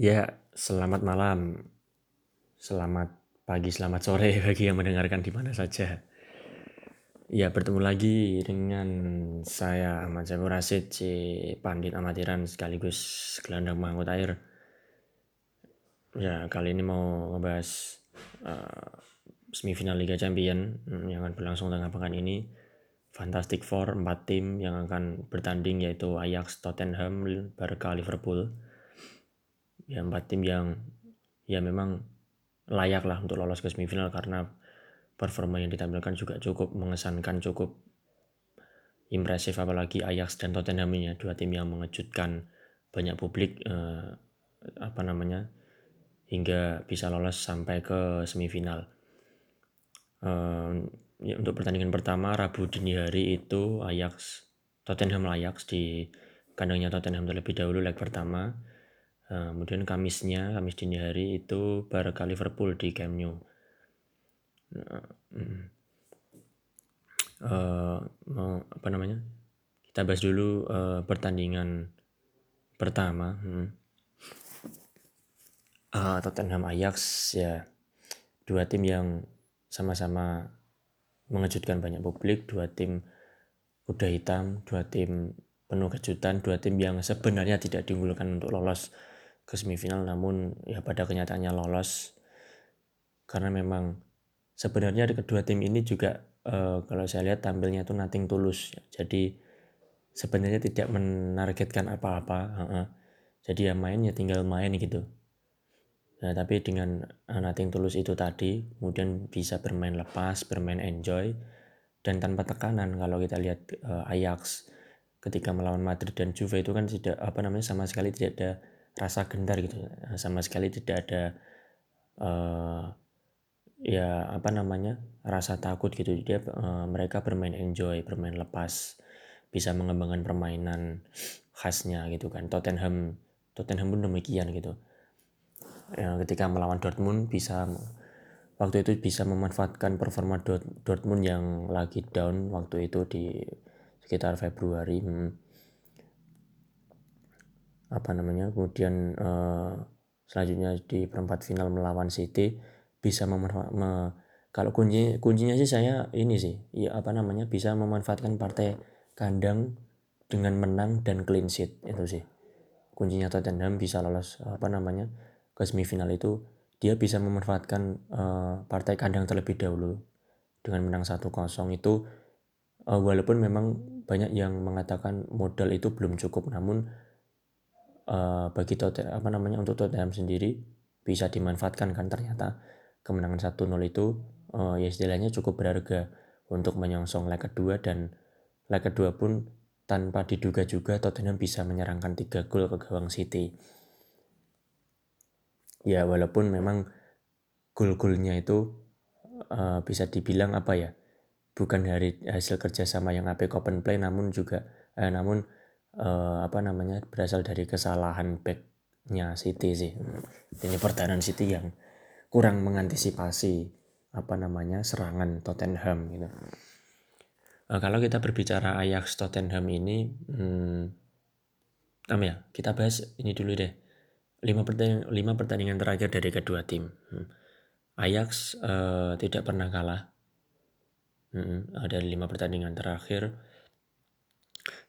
Ya, selamat malam, selamat pagi, selamat sore bagi yang mendengarkan di mana saja. Ya, bertemu lagi dengan saya Ahmad Syafur Rasid, si pandit amatiran sekaligus gelandang mangkut air. Ya, kali ini mau ngebahas uh, semifinal Liga Champion hmm, yang akan berlangsung tengah pekan ini. Fantastic Four, empat tim yang akan bertanding yaitu Ajax, Tottenham, Barca, Liverpool ya empat tim yang ya memang layak lah untuk lolos ke semifinal karena performa yang ditampilkan juga cukup mengesankan cukup impresif apalagi Ajax dan Tottenham ya dua tim yang mengejutkan banyak publik eh, apa namanya hingga bisa lolos sampai ke semifinal. Eh, ya, untuk pertandingan pertama Rabu dini hari itu Ajax Tottenham Ajax di kandangnya Tottenham terlebih dahulu leg pertama Nah, kemudian Kamisnya, Kamis dini hari itu Barca Liverpool di Camp Nou. Uh, mau apa namanya? Kita bahas dulu uh, pertandingan pertama. Hmm. Uh, Tottenham Ajax ya dua tim yang sama-sama mengejutkan banyak publik, dua tim kuda hitam, dua tim penuh kejutan, dua tim yang sebenarnya tidak diunggulkan untuk lolos ke semifinal namun ya pada kenyataannya lolos. Karena memang sebenarnya kedua tim ini juga uh, kalau saya lihat tampilnya tuh nothing tulus jadi sebenarnya tidak menargetkan apa-apa uh -uh. jadi ya main ya tinggal main gitu. Nah tapi dengan uh, nothing tulus itu tadi kemudian bisa bermain lepas bermain enjoy dan tanpa tekanan. Kalau kita lihat uh, Ajax ketika melawan Madrid dan Juve itu kan tidak apa namanya sama sekali tidak ada rasa gentar gitu. Sama sekali tidak ada uh, ya apa namanya rasa takut gitu. Dia uh, mereka bermain enjoy bermain lepas bisa mengembangkan permainan khasnya gitu kan. Tottenham Tottenham pun demikian gitu. Ya, ketika melawan Dortmund bisa waktu itu bisa memanfaatkan performa Dortmund yang lagi down waktu itu di sekitar Februari hmm apa namanya kemudian uh, selanjutnya di perempat final melawan City bisa memanfaatkan me, kalau kunci kuncinya sih saya ini sih ya apa namanya bisa memanfaatkan partai kandang dengan menang dan clean sheet itu sih. Kuncinya Tottenham bisa lolos apa namanya ke semifinal itu dia bisa memanfaatkan uh, partai kandang terlebih dahulu dengan menang 1-0 itu uh, walaupun memang banyak yang mengatakan modal itu belum cukup namun uh, bagi Tottenham apa namanya untuk Tottenham sendiri bisa dimanfaatkan kan ternyata kemenangan 1-0 itu uh, ya istilahnya cukup berharga untuk menyongsong leg kedua dan leg kedua pun tanpa diduga juga Tottenham bisa menyerangkan tiga gol ke gawang City. Ya walaupun memang gol-golnya itu uh, bisa dibilang apa ya bukan dari hasil kerjasama yang open play namun juga eh, namun uh, apa namanya berasal dari kesalahan backnya City sih. Ini pertahanan City yang kurang mengantisipasi apa namanya serangan Tottenham gitu. Uh, kalau kita berbicara Ajax Tottenham ini hmm, apa ya kita bahas ini dulu deh. Lima pertandingan lima pertandingan terakhir dari kedua tim. Hmm. Ajax uh, tidak pernah kalah. Hmm, ada lima pertandingan terakhir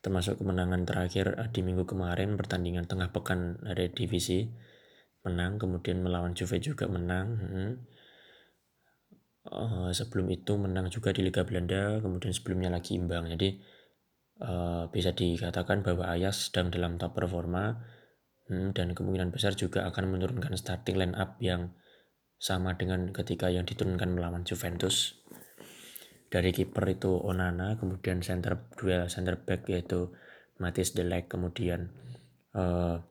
termasuk kemenangan terakhir eh, di minggu kemarin pertandingan tengah pekan dari divisi menang kemudian melawan Juve juga menang hmm. uh, sebelum itu menang juga di Liga Belanda kemudian sebelumnya lagi imbang jadi uh, bisa dikatakan bahwa Ayas sedang dalam top performa hmm, dan kemungkinan besar juga akan menurunkan starting line up yang sama dengan ketika yang diturunkan melawan Juventus dari kiper itu Onana kemudian center dua center back yaitu Matis Delek kemudian uh,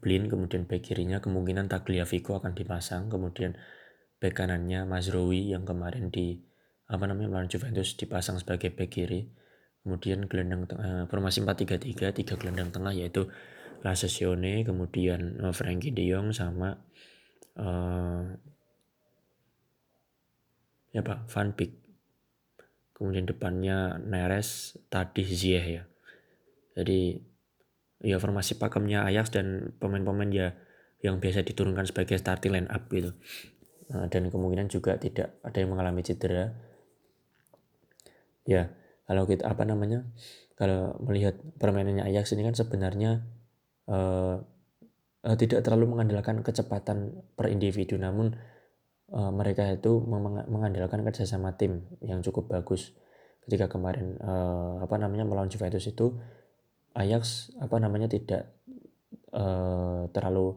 Blin kemudian back kirinya kemungkinan Tagliafico akan dipasang kemudian back kanannya Mazrowi yang kemarin di apa namanya melawan Juventus dipasang sebagai back kiri. Kemudian gelandang tengah formasi 4-3-3 tiga gelandang tengah yaitu Lasesione kemudian uh, Frankie De Jong sama uh, ya Pak Van Beek kemudian depannya Neres tadi Ziyeh ya jadi ya formasi pakemnya Ajax dan pemain-pemain ya yang biasa diturunkan sebagai starting line up gitu. Nah, dan kemungkinan juga tidak ada yang mengalami cedera. Ya, kalau kita apa namanya? Kalau melihat permainannya Ajax ini kan sebenarnya uh, uh, tidak terlalu mengandalkan kecepatan per individu, namun uh, mereka itu mengandalkan kerjasama tim yang cukup bagus. Ketika kemarin uh, apa namanya melawan Juventus itu Ajax apa namanya tidak uh, terlalu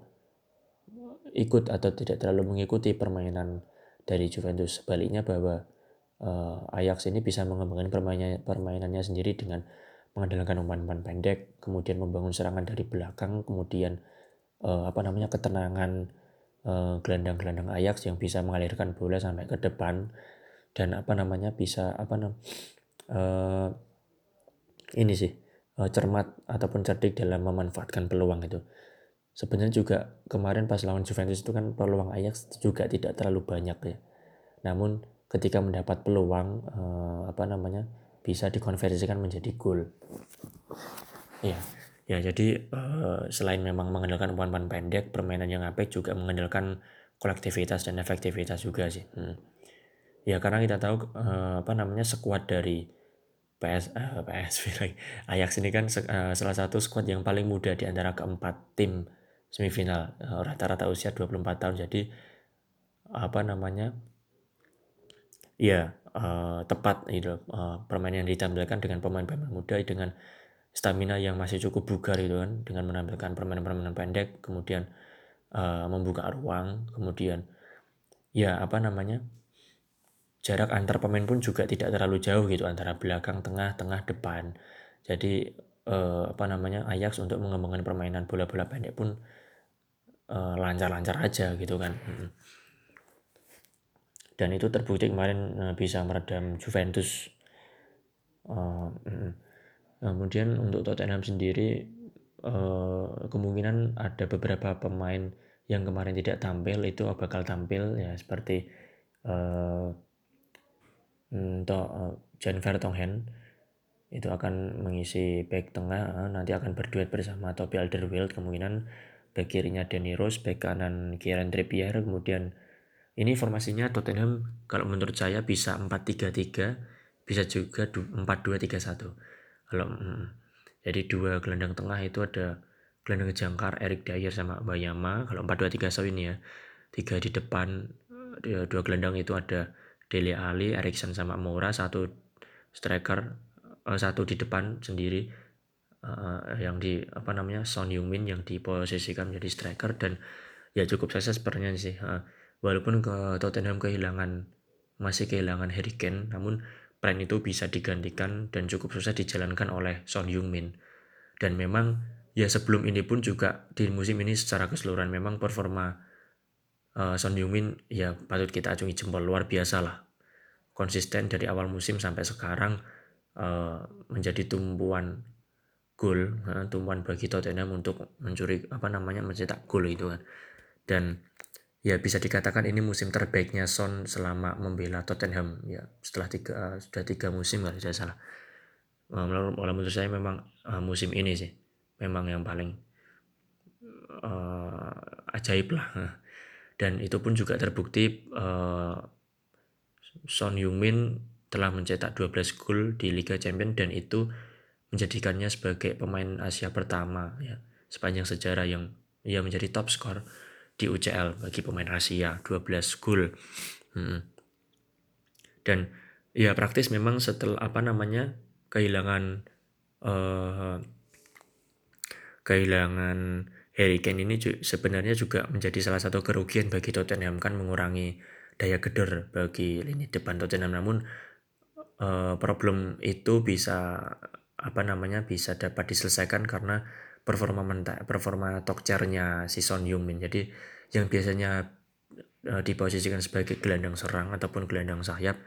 ikut atau tidak terlalu mengikuti permainan dari Juventus. Sebaliknya bahwa uh, Ajax ini bisa mengembangkan permainannya, permainannya sendiri dengan mengandalkan umpan-umpan pendek, kemudian membangun serangan dari belakang, kemudian uh, apa namanya ketenangan gelandang-gelandang uh, Ajax yang bisa mengalirkan bola sampai ke depan dan apa namanya bisa apa nam uh, ini sih uh, cermat ataupun cerdik dalam memanfaatkan peluang itu. Sebenarnya juga kemarin pas lawan Juventus itu kan peluang Ajax juga tidak terlalu banyak ya. Namun ketika mendapat peluang uh, apa namanya bisa dikonversikan menjadi gol. Ya, ya jadi uh, selain memang mengandalkan umpan-umpan pendek, permainan yang apik juga mengandalkan kolektivitas dan efektivitas juga sih. Hmm. Ya karena kita tahu uh, apa namanya sekuat dari PS uh, PSV lagi. Ajax ini kan uh, salah satu skuad yang paling muda di antara keempat tim semifinal uh, rata-rata usia 24 tahun jadi apa namanya ya uh, tepat itu uh, permainan yang ditampilkan dengan pemain-pemain muda dengan stamina yang masih cukup bugar itu kan dengan menampilkan permainan-permainan pendek kemudian uh, membuka ruang kemudian ya apa namanya jarak antar pemain pun juga tidak terlalu jauh gitu antara belakang, tengah, tengah, depan. Jadi eh, apa namanya Ajax untuk mengembangkan permainan bola-bola pendek pun eh, lancar-lancar aja gitu kan. Dan itu terbukti kemarin bisa meredam Juventus. Uh, Kemudian untuk Tottenham sendiri eh, kemungkinan ada beberapa pemain yang kemarin tidak tampil itu bakal tampil ya seperti uh, untuk uh, Jan Vertonghen. Itu akan mengisi back tengah uh, nanti akan berduet bersama Toby Alderweireld kemungkinan back kirinya Danny Rose back kanan Kieran Trippier kemudian ini formasinya Tottenham kalau menurut saya bisa 4-3-3 bisa juga 4-2-3-1 kalau jadi dua gelandang tengah itu ada gelandang jangkar Eric Dyer sama Bayama kalau 4-2-3-1 ini ya. Tiga di depan dua gelandang itu ada Dele Ali, Erikson sama Moura. Satu striker uh, satu di depan sendiri uh, yang di apa namanya Son Heung-min yang diposisikan menjadi striker. Dan ya cukup sukses sebenarnya sih uh, walaupun ke Tottenham kehilangan masih kehilangan Harry Kane namun plan itu bisa digantikan dan cukup susah dijalankan oleh Son Heung-min dan memang ya sebelum ini pun juga di musim ini secara keseluruhan memang performa uh, Son Heung-min ya patut kita acungi jempol luar biasa lah. Konsisten dari awal musim sampai sekarang uh, menjadi tumpuan gol uh, tumpuan bagi Tottenham untuk mencuri apa namanya mencetak gol itu kan. Dan ya bisa dikatakan ini musim terbaiknya Son selama membela Tottenham. Ya setelah tiga uh, sudah tiga musim kalau tidak salah. Uh, menurut saya memang uh, musim ini sih memang yang paling uh, ajaib lah. Dan itu pun juga terbukti uh, Son Heung-min telah mencetak 12 gol di Liga Champions dan itu menjadikannya sebagai pemain Asia pertama ya. Sepanjang sejarah yang ia menjadi top skor di UCL bagi pemain Asia 12 gol. Hmm. Dan ya praktis memang setelah apa namanya kehilangan uh, kehilangan Harry Kane ini sebenarnya juga menjadi salah satu kerugian bagi Tottenham kan mengurangi daya gedor bagi lini depan Tottenham namun uh, problem itu bisa apa namanya bisa dapat diselesaikan karena performa mentah, performa tokcernya si Son Heung-min jadi yang biasanya uh, diposisikan sebagai gelandang serang ataupun gelandang sayap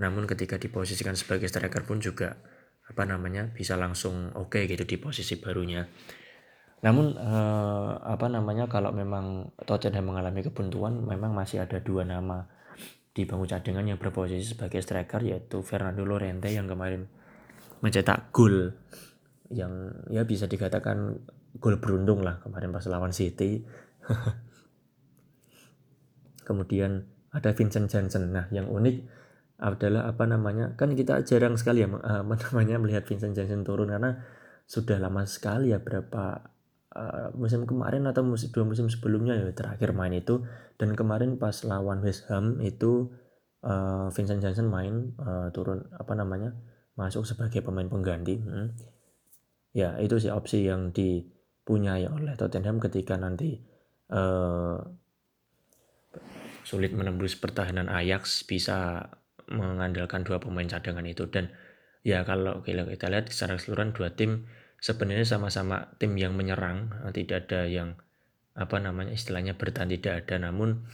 namun ketika diposisikan sebagai striker pun juga apa namanya bisa langsung oke okay gitu di posisi barunya. Namun eh, apa namanya kalau memang Tottenham mengalami kebuntuan memang masih ada dua nama di bangku cadangan yang berposisi sebagai striker yaitu Fernando Llorente yang kemarin mencetak gol yang ya bisa dikatakan gol beruntung lah kemarin pas lawan City. Kemudian ada Vincent Janssen. Nah yang unik adalah apa namanya kan kita jarang sekali ya apa namanya melihat Vincent Janssen turun karena sudah lama sekali ya berapa uh, musim kemarin atau musim dua musim sebelumnya ya terakhir main itu. Dan kemarin pas lawan West Ham itu uh, Vincent Janssen main uh, turun apa namanya masuk sebagai pemain pengganti. Hmm. Ya itu sih opsi yang dipunyai oleh Tottenham ketika nanti uh, sulit menembus pertahanan Ajax bisa mengandalkan dua pemain cadangan itu. Dan ya kalau kita lihat secara keseluruhan dua tim sebenarnya sama-sama tim yang menyerang eh, tidak ada yang apa namanya istilahnya bertahan tidak ada. Namun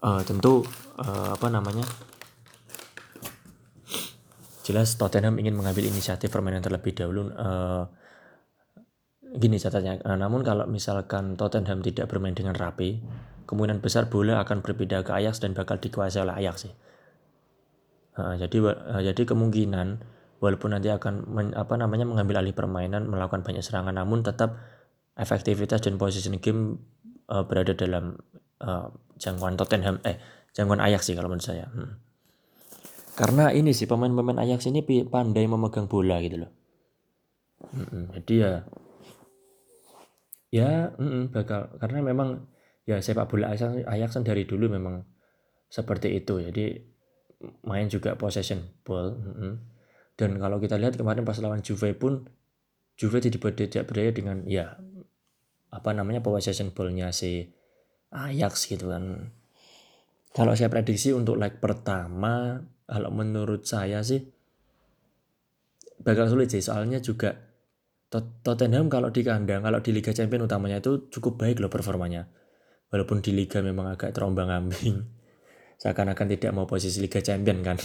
uh, tentu uh, apa namanya jelas Tottenham ingin mengambil inisiatif permainan terlebih dahulu uh, gini catanya uh, namun kalau misalkan Tottenham tidak bermain dengan rapi kemungkinan besar bola akan berpindah ke Ajax dan bakal dikuasai oleh Ajax sih uh, jadi uh, jadi kemungkinan walaupun nanti akan men, apa namanya mengambil alih permainan melakukan banyak serangan namun tetap efektivitas dan position game uh, berada dalam uh, jangkauan Tottenham eh jangkauan Ajax sih kalau menurut saya hmm. Karena ini sih pemain-pemain Ajax ini pandai memegang bola gitu loh. Hmm, jadi ya ya bakal karena memang ya sepak bola Ajax, Ajax kan dari dulu memang seperti itu. Jadi main juga possession ball hmm dan kalau kita lihat kemarin pas lawan Juve pun Juve tidak berdaya dengan ya apa namanya possession ball-nya si Ajax gitu kan. Kalau saya prediksi untuk leg pertama, kalau menurut saya sih bakal sulit sih soalnya juga Tottenham kalau di kandang, kalau di Liga Champions utamanya itu cukup baik loh performanya. Walaupun di Liga memang agak terombang ambing. Seakan-akan tidak mau posisi Liga Champions kan.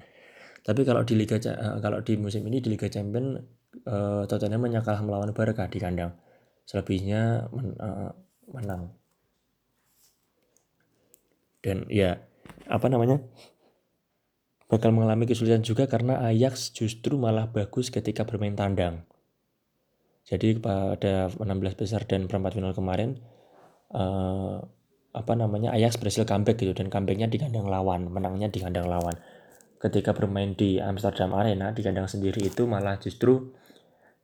Tapi kalau di Liga uh, kalau di musim ini di Liga Champions uh, Tottenham hanya kalah melawan Barca di kandang. Selebihnya men, uh, menang. Dan ya apa namanya? Bakal mengalami kesulitan juga karena Ajax justru malah bagus ketika bermain tandang. Jadi pada 16 besar dan perempat final kemarin uh, apa namanya Ajax berhasil comeback gitu dan comebacknya di kandang lawan, menangnya di kandang lawan. Ketika bermain di Amsterdam Arena di kandang sendiri itu malah justru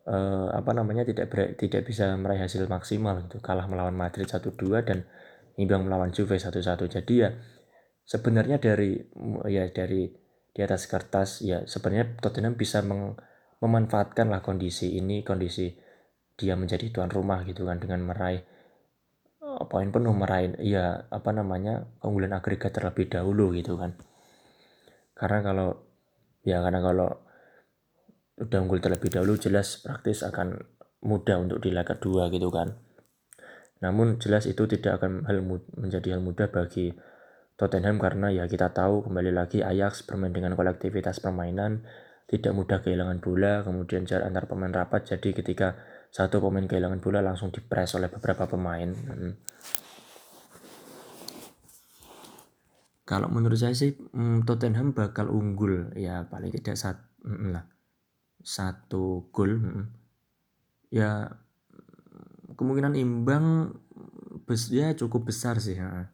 uh, apa namanya tidak ber, tidak bisa meraih hasil maksimal itu kalah melawan Madrid 1-2 dan imbang melawan Juve 1-1 jadi ya sebenarnya dari ya dari di atas kertas ya sebenarnya Tottenham bisa meng, memanfaatkan lah kondisi ini kondisi dia menjadi tuan rumah gitu kan dengan meraih uh, poin penuh meraih ya apa namanya keunggulan agregat terlebih dahulu gitu kan. Karena kalau ya karena kalau udah unggul terlebih dahulu jelas praktis akan mudah untuk di leg kedua gitu kan. Namun jelas itu tidak akan hal menjadi hal mudah bagi Tottenham karena ya kita tahu kembali lagi Ajax bermain dengan kolektivitas permainan tidak mudah kehilangan bola kemudian jarak antar pemain rapat jadi ketika satu pemain kehilangan bola langsung dipres oleh beberapa pemain hmm. Kalau menurut saya sih hmm, Tottenham bakal unggul ya paling tidak satu hmm, lah satu gol. Hmm. Ya kemungkinan imbang bes ya cukup besar sih. Ya.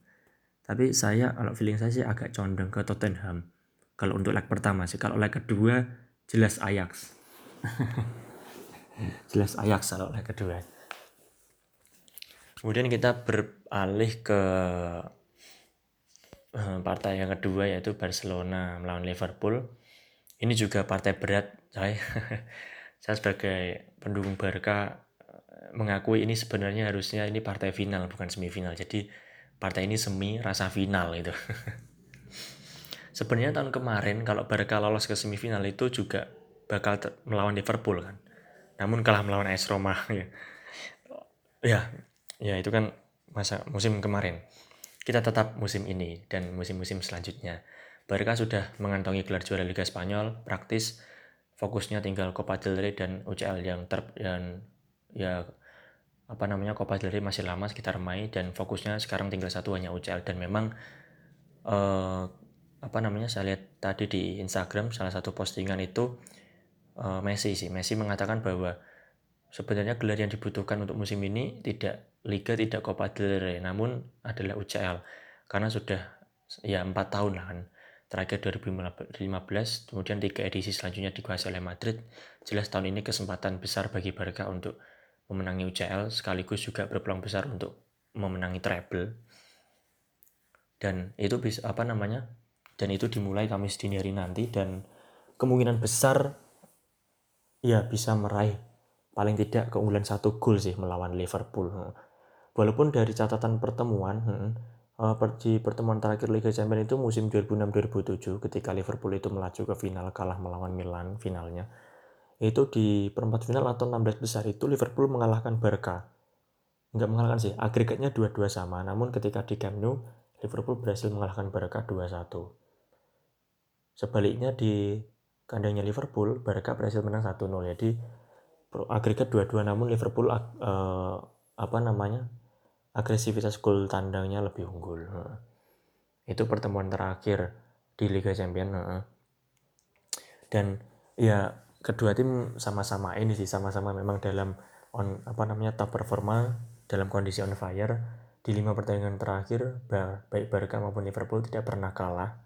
Tapi saya kalau feeling saya sih agak condong ke Tottenham. Kalau untuk leg pertama sih, kalau leg kedua jelas Ajax. jelas Ajax kalau leg kedua. Kemudian kita beralih ke Eh, partai yang kedua yaitu Barcelona melawan Liverpool. Ini juga partai berat, saya. saya sebagai pendukung Barca eh, mengakui ini sebenarnya harusnya ini partai final bukan semifinal. Jadi partai ini semi rasa final itu. sebenarnya tahun kemarin kalau Barca lolos ke semifinal itu juga bakal melawan Liverpool kan. Namun kalah melawan AS Roma ya. Ya, ya itu kan masa musim kemarin kita tetap musim ini dan musim-musim selanjutnya. Barca sudah mengantongi gelar juara Liga Spanyol, praktis fokusnya tinggal Copa del Rey dan UCL yang ter dan ya apa namanya Copa del Rey masih lama sekitar Mei dan fokusnya sekarang tinggal satu hanya UCL dan memang eh, apa namanya saya lihat tadi di Instagram salah satu postingan itu uh, Messi sih. Messi mengatakan bahwa sebenarnya gelar yang dibutuhkan untuk musim ini tidak Liga, tidak Copa del Rey, namun adalah UCL. Karena sudah ya empat tahun lah kan. Terakhir 2015, kemudian tiga edisi selanjutnya dikuasai oleh Madrid. Jelas tahun ini kesempatan besar bagi Barca untuk memenangi UCL, sekaligus juga berpeluang besar untuk memenangi treble. Dan itu bisa apa namanya? Dan itu dimulai Kamis dini hari nanti dan kemungkinan besar ya bisa meraih paling tidak keunggulan satu gol sih melawan Liverpool. Walaupun dari catatan pertemuan hmm, di pertemuan terakhir Liga Champions itu musim 2006-2007 ketika Liverpool itu melaju ke final kalah melawan Milan finalnya itu di perempat final atau 16 besar itu Liverpool mengalahkan Barca nggak mengalahkan sih agregatnya dua-dua sama namun ketika di Camp Nou Liverpool berhasil mengalahkan Barca 2-1 sebaliknya di kandangnya Liverpool, Barca berhasil menang 1-0. Jadi agregat 2-2 namun Liverpool uh, apa namanya? agresivitas gol tandangnya lebih unggul. Itu pertemuan terakhir di Liga Champions. Dan ya kedua tim sama-sama ini sih sama-sama memang dalam on apa namanya top performa dalam kondisi on fire. Di lima pertandingan terakhir baik Barca maupun Liverpool tidak pernah kalah.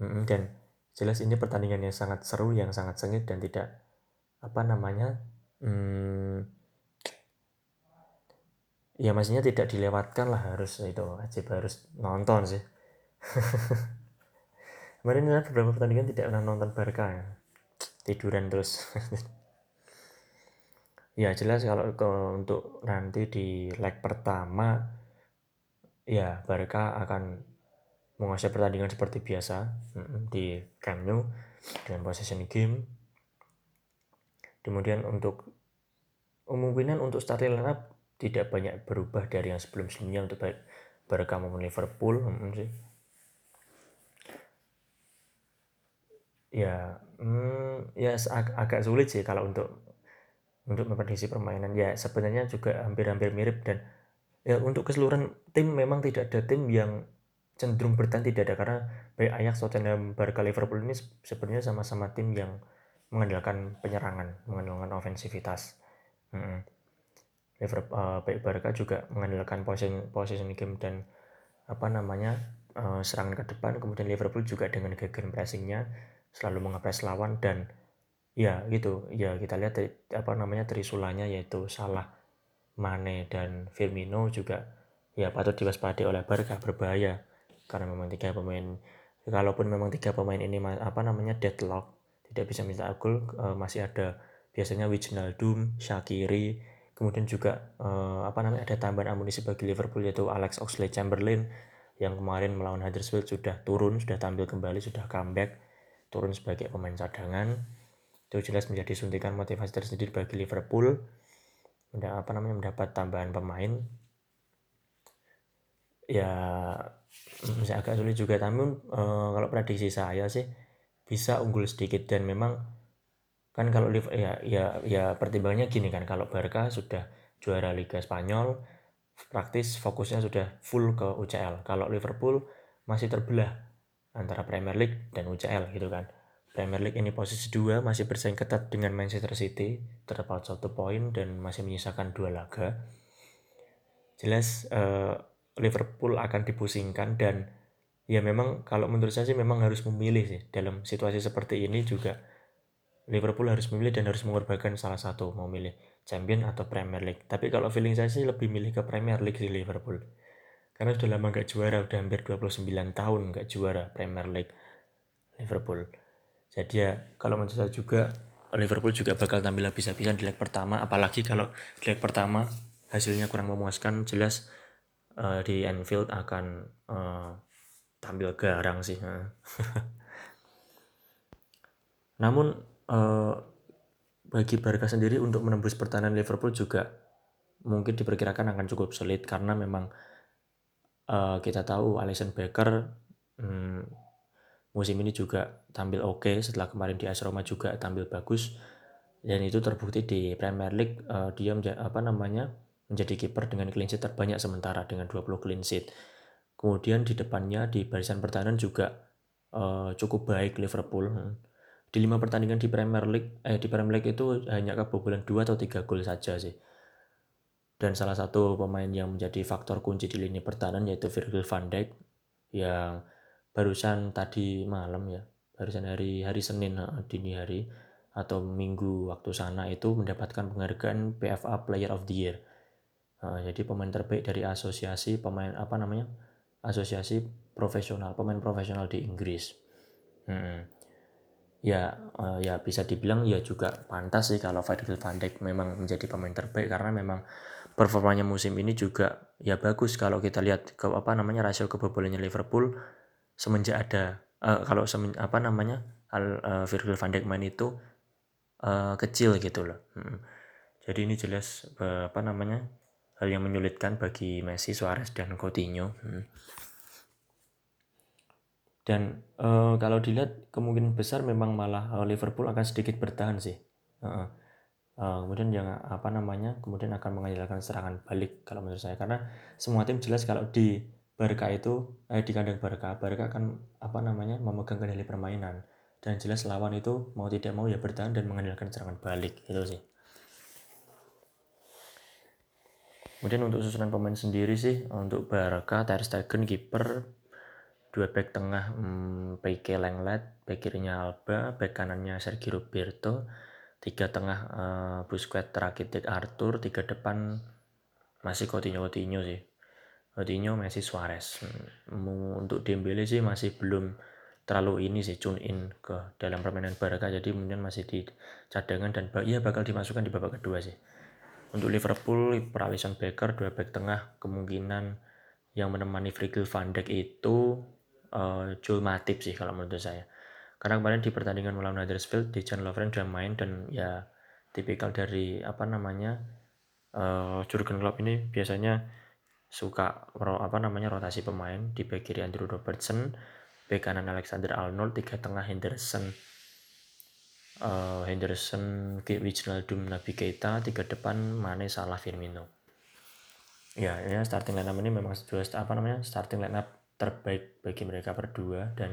Dan jelas ini pertandingan yang sangat seru yang sangat sengit dan tidak apa namanya hmm, ya maksudnya tidak dilewatkan lah harus itu wajib harus nonton sih. Kemarin ada beberapa pertandingan tidak pernah nonton Barca ya. Tiduran terus ya jelas kalau ke, untuk nanti di leg pertama ya Barca akan menguasai pertandingan seperti biasa di Camp Nou dengan possession game. Kemudian untuk kemungkinan untuk starting lineup tidak banyak berubah dari yang sebelum-sebelumnya untuk baik Barca maupun Liverpool. Ya, hmm, ya ag agak sulit sih kalau untuk untuk memprediksi permainan. Ya sebenarnya juga hampir-hampir mirip dan ya untuk keseluruhan tim memang tidak ada tim yang cenderung bertahan tidak ada karena baik Ajax, Tottenham, Barca, Liverpool ini sebenarnya sama-sama tim yang mengandalkan penyerangan, mengandalkan ofensivitas. Hmm. Liverpool, uh, baik Barca juga mengandalkan position position game dan apa namanya uh, serangan ke depan. Kemudian Liverpool juga dengan gegen pressingnya selalu mengepres lawan dan ya gitu ya kita lihat apa namanya trisulanya yaitu Salah, Mane dan Firmino juga ya patut diwaspadai oleh Barca berbahaya. Karena memang tiga pemain kalaupun memang tiga pemain ini apa namanya deadlock tidak bisa minta gol uh, masih ada biasanya Wijnaldum, Shakiri, kemudian juga uh, apa namanya ada tambahan amunisi bagi Liverpool yaitu Alex Oxlade-Chamberlain yang kemarin melawan Huddersfield sudah turun, sudah tampil kembali, sudah comeback, turun sebagai pemain cadangan. Itu jelas menjadi suntikan motivasi tersendiri bagi Liverpool. apa namanya mendapat tambahan pemain ya masih agak sulit juga namun e, kalau prediksi saya sih bisa unggul sedikit dan memang kan kalau ya ya ya pertimbangannya gini kan kalau Barca sudah juara Liga Spanyol praktis fokusnya sudah full ke UCL kalau Liverpool masih terbelah antara Premier League dan UCL gitu kan. Premier League ini posisi dua masih bersaing ketat dengan Manchester City terdapat satu poin dan masih menyisakan dua laga. Jelas uh, Liverpool akan dipusingkan dan ya memang kalau menurut saya sih memang harus memilih sih. Dalam situasi seperti ini juga Liverpool harus memilih dan harus mengorbankan salah satu mau milih Champion atau Premier League. Tapi kalau feeling saya sih lebih milih ke Premier League di Liverpool karena sudah lama gak juara udah hampir 29 tahun gak juara Premier League Liverpool jadi ya kalau saya juga Liverpool juga bakal tampil habis-habisan di leg pertama apalagi kalau di leg pertama hasilnya kurang memuaskan jelas uh, di Anfield akan uh, tampil garang sih. Namun uh, bagi Barca sendiri untuk menembus pertahanan Liverpool juga mungkin diperkirakan akan cukup sulit karena memang uh, kita tahu Alisson Becker um, musim ini juga tampil oke okay, setelah kemarin di AS Roma juga tampil bagus dan itu terbukti di Premier League uh, dia apa namanya menjadi kiper dengan clean sheet terbanyak sementara dengan 20 clean sheet. Kemudian di depannya di barisan pertahanan juga uh, cukup baik Liverpool. di lima pertandingan di Premier League eh di Premier League itu hanya kebobolan dua atau tiga gol saja sih dan salah satu pemain yang menjadi faktor kunci di lini pertahanan yaitu Virgil van Dijk yang barusan tadi malam ya barusan hari hari Senin dini hari atau minggu waktu sana itu mendapatkan penghargaan PFA Player of the Year. Uh, jadi pemain terbaik dari asosiasi pemain apa namanya asosiasi profesional pemain profesional di Inggris. Hmm. Ya uh, ya bisa dibilang ya juga pantas sih kalau Virgil van Dijk memang menjadi pemain terbaik karena memang performanya musim ini juga ya bagus kalau kita lihat ke apa namanya rasio kebobolannya Liverpool semenjak ada uh, kalau semen, apa namanya Al, uh, Virgil van Dijk main itu uh, kecil gitu loh. Hmm. Jadi ini jelas uh, apa namanya hal yang menyulitkan bagi Messi, Suarez dan Coutinho. Hmm. Dan uh, kalau dilihat kemungkinan besar memang malah Liverpool akan sedikit bertahan sih. Uh, uh, kemudian yang apa namanya kemudian akan mengandalkan serangan balik kalau menurut saya karena semua tim jelas kalau di Barca itu eh, di kandang Barca Barca akan apa namanya memegang kendali permainan dan jelas lawan itu mau tidak mau ya bertahan dan mengandalkan serangan balik itu sih. Kemudian untuk susunan pemain sendiri sih untuk Barca Ter Stegen kiper dua back tengah hmm, Peike Lenglet, back kirinya Alba, back kanannya Sergio Roberto, tiga tengah uh, Busquets, Rakitic, Arthur, tiga depan masih Coutinho Coutinho sih. Coutinho, Messi, Suarez. Hmm, untuk Dembele sih masih belum terlalu ini sih tune in ke dalam permainan Barca jadi kemudian masih di cadangan dan ya bakal dimasukkan di babak kedua sih. Untuk Liverpool, Alisson Becker dua back tengah kemungkinan yang menemani Virgil van Dijk itu uh, Joel Matip sih kalau menurut saya. Karena kemarin di pertandingan melawan Huddersfield, Dejan Lovren sudah main dan ya tipikal dari apa namanya uh, Jurgen Klopp ini biasanya suka apa namanya rotasi pemain di back kiri Andrew Robertson, back kanan Alexander Arnold, tiga tengah Henderson, uh, Henderson, Wijnaldum, Nabi Keita, tiga depan Mane, Salah, Firmino. Ya, ya starting lineup ini memang sudah apa namanya starting lineup terbaik bagi mereka berdua dan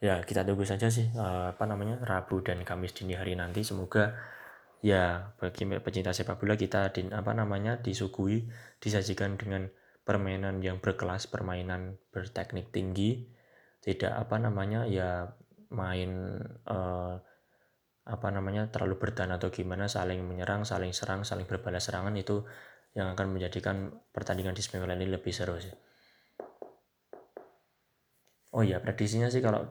ya kita tunggu saja sih uh, apa namanya Rabu dan Kamis dini hari nanti. Semoga ya bagi pecinta sepak bola kita di apa namanya disuguhi disajikan dengan permainan yang berkelas permainan berteknik tinggi. Tidak apa namanya ya main uh, apa namanya terlalu bertahan atau gimana saling menyerang saling serang saling berbalas serangan itu yang akan menjadikan pertandingan di semifinal ini lebih seru sih. Oh iya prediksinya sih kalau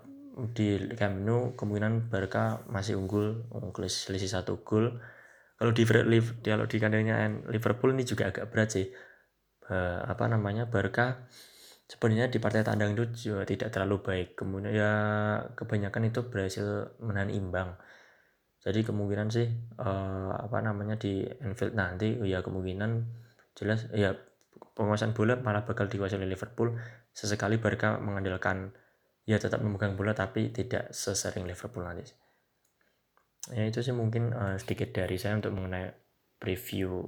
di Camp kemungkinan Barca masih unggul selisih satu gol. Kalau di kalau di kandangnya Liverpool ini juga agak berat sih. Apa namanya Barca sebenarnya di partai tandang itu juga tidak terlalu baik. Kemudian ya kebanyakan itu berhasil menahan imbang. Jadi kemungkinan sih uh, apa namanya di Anfield nanti ya kemungkinan jelas ya penguasaan bola malah bakal dikuasai oleh Liverpool. Sesekali Barca mengandalkan ya tetap memegang bola tapi tidak sesering Liverpool nanti ya itu sih mungkin uh, sedikit dari saya untuk mengenai preview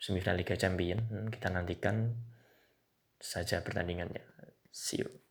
semifinal Liga Champion hmm, kita nantikan saja pertandingannya. See you